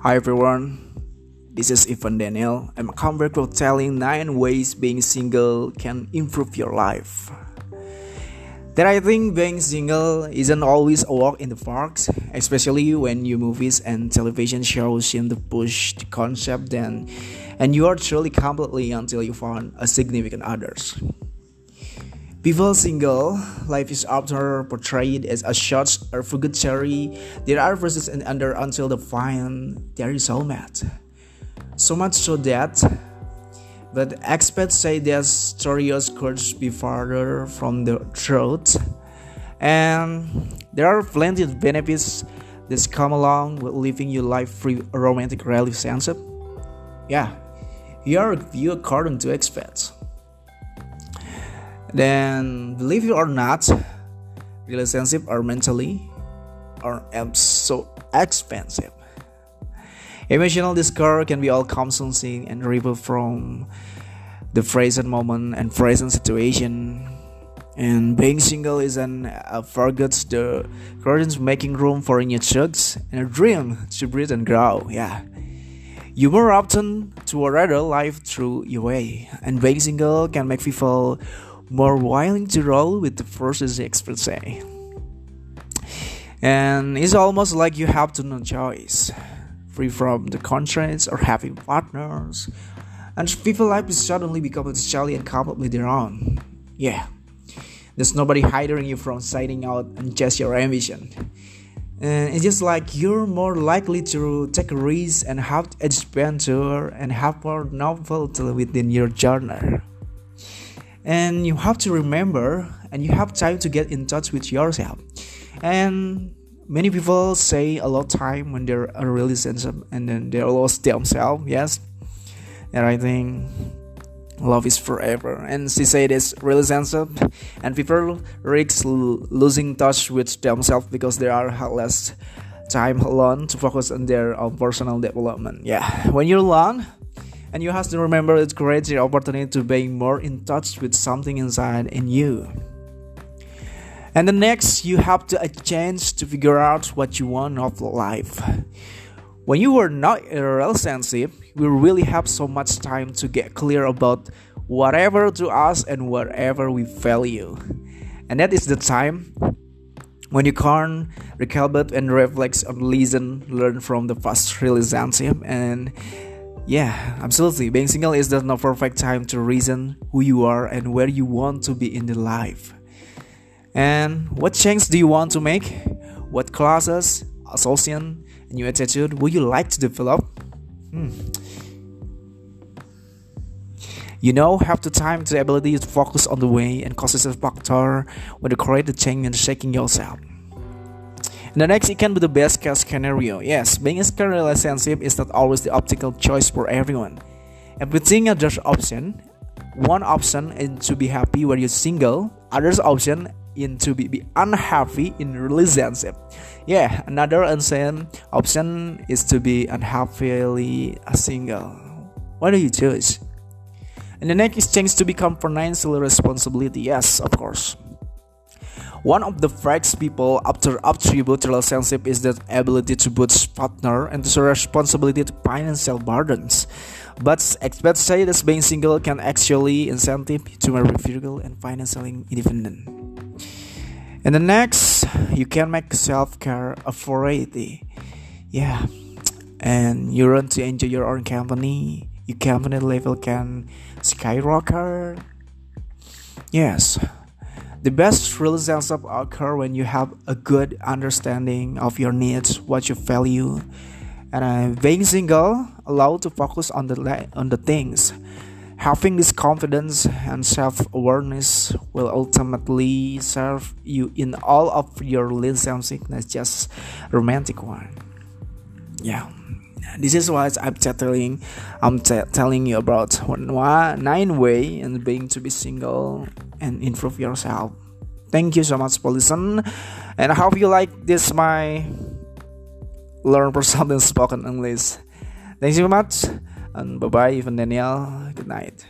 Hi everyone, this is Ivan Daniel. I'm come back with telling 9 ways being single can improve your life. That I think being single isn't always a walk in the park, especially when new movies and television shows seem to push the concept then and you are truly completely until you find a significant others. People single, life is often portrayed as a short or cherry. There are verses and under until the find there is soulmate. So much so that but experts say their stories could be farther from the truth. And there are plenty of benefits that come along with living your life free romantic relationship. Yeah, here are a few according to experts. Then, believe it or not, relationships are mentally or so expensive. Emotional discord can be all consuming and ripple from the present moment and present situation. And being single is an uh, forgets the curtains making room for new chugs and a dream to breathe and grow. Yeah. You more often to a rather life through your way, and being single can make people more willing to roll with the forces experts say. And it's almost like you have to no choice, free from the constraints or having partners, and people life is suddenly become entirely and completely their own. Yeah, there's nobody hiding you from signing out and just your ambition. And it's just like you're more likely to take a risk and have adventure and have more novelty within your journey and you have to remember and you have time to get in touch with yourself. And many people say a lot of time when they're really sensitive and then they lost themselves yes? And i think love is forever. And she said it's really sensitive. And people risk losing touch with themselves because they are less time alone to focus on their own personal development. Yeah. When you're alone and you have to remember it creates the opportunity to be more in touch with something inside in you. And the next, you have to a chance to figure out what you want of life. When you are not in a we really have so much time to get clear about whatever to us and whatever we value. And that is the time when you can recalibrate and reflect on listen, learn from the past relationship and yeah, absolutely. Being single is the not perfect time to reason who you are and where you want to be in the life. And what change do you want to make? What classes, association, and new attitude would you like to develop? Hmm. You know, have the time, the ability to focus on the way and causes a factor when you create the change and shaking yourself. The next, it can be the best case scenario. Yes, being in a relationship is not always the optimal choice for everyone. Everything other option. One option is to be happy when you're single. Others option is to be, be unhappy in relationship. Yeah, another insane option is to be unhappily single. What do you choose? And the next is change to become financial responsibility. Yes, of course. One of the facts people after attribute relationship is the ability to boost partner and the responsibility to financial burdens. But experts say that being single can actually incentive to marry physical and financially independent. And the next, you can make self-care a variety. Yeah. And you learn to enjoy your own company. Your company level can skyrocket. Yes. The best relationships occur when you have a good understanding of your needs, what you value, and uh, being single allowed to focus on the on the things. Having this confidence and self-awareness will ultimately serve you in all of your relationships, not just romantic one. Yeah this is what I'm telling I'm t- telling you about one, one nine way and being to be single and improve yourself. Thank you so much for listening, and I hope you like this my learn for something spoken English. Thanks so much, and bye bye, Ivan Daniel. Good night.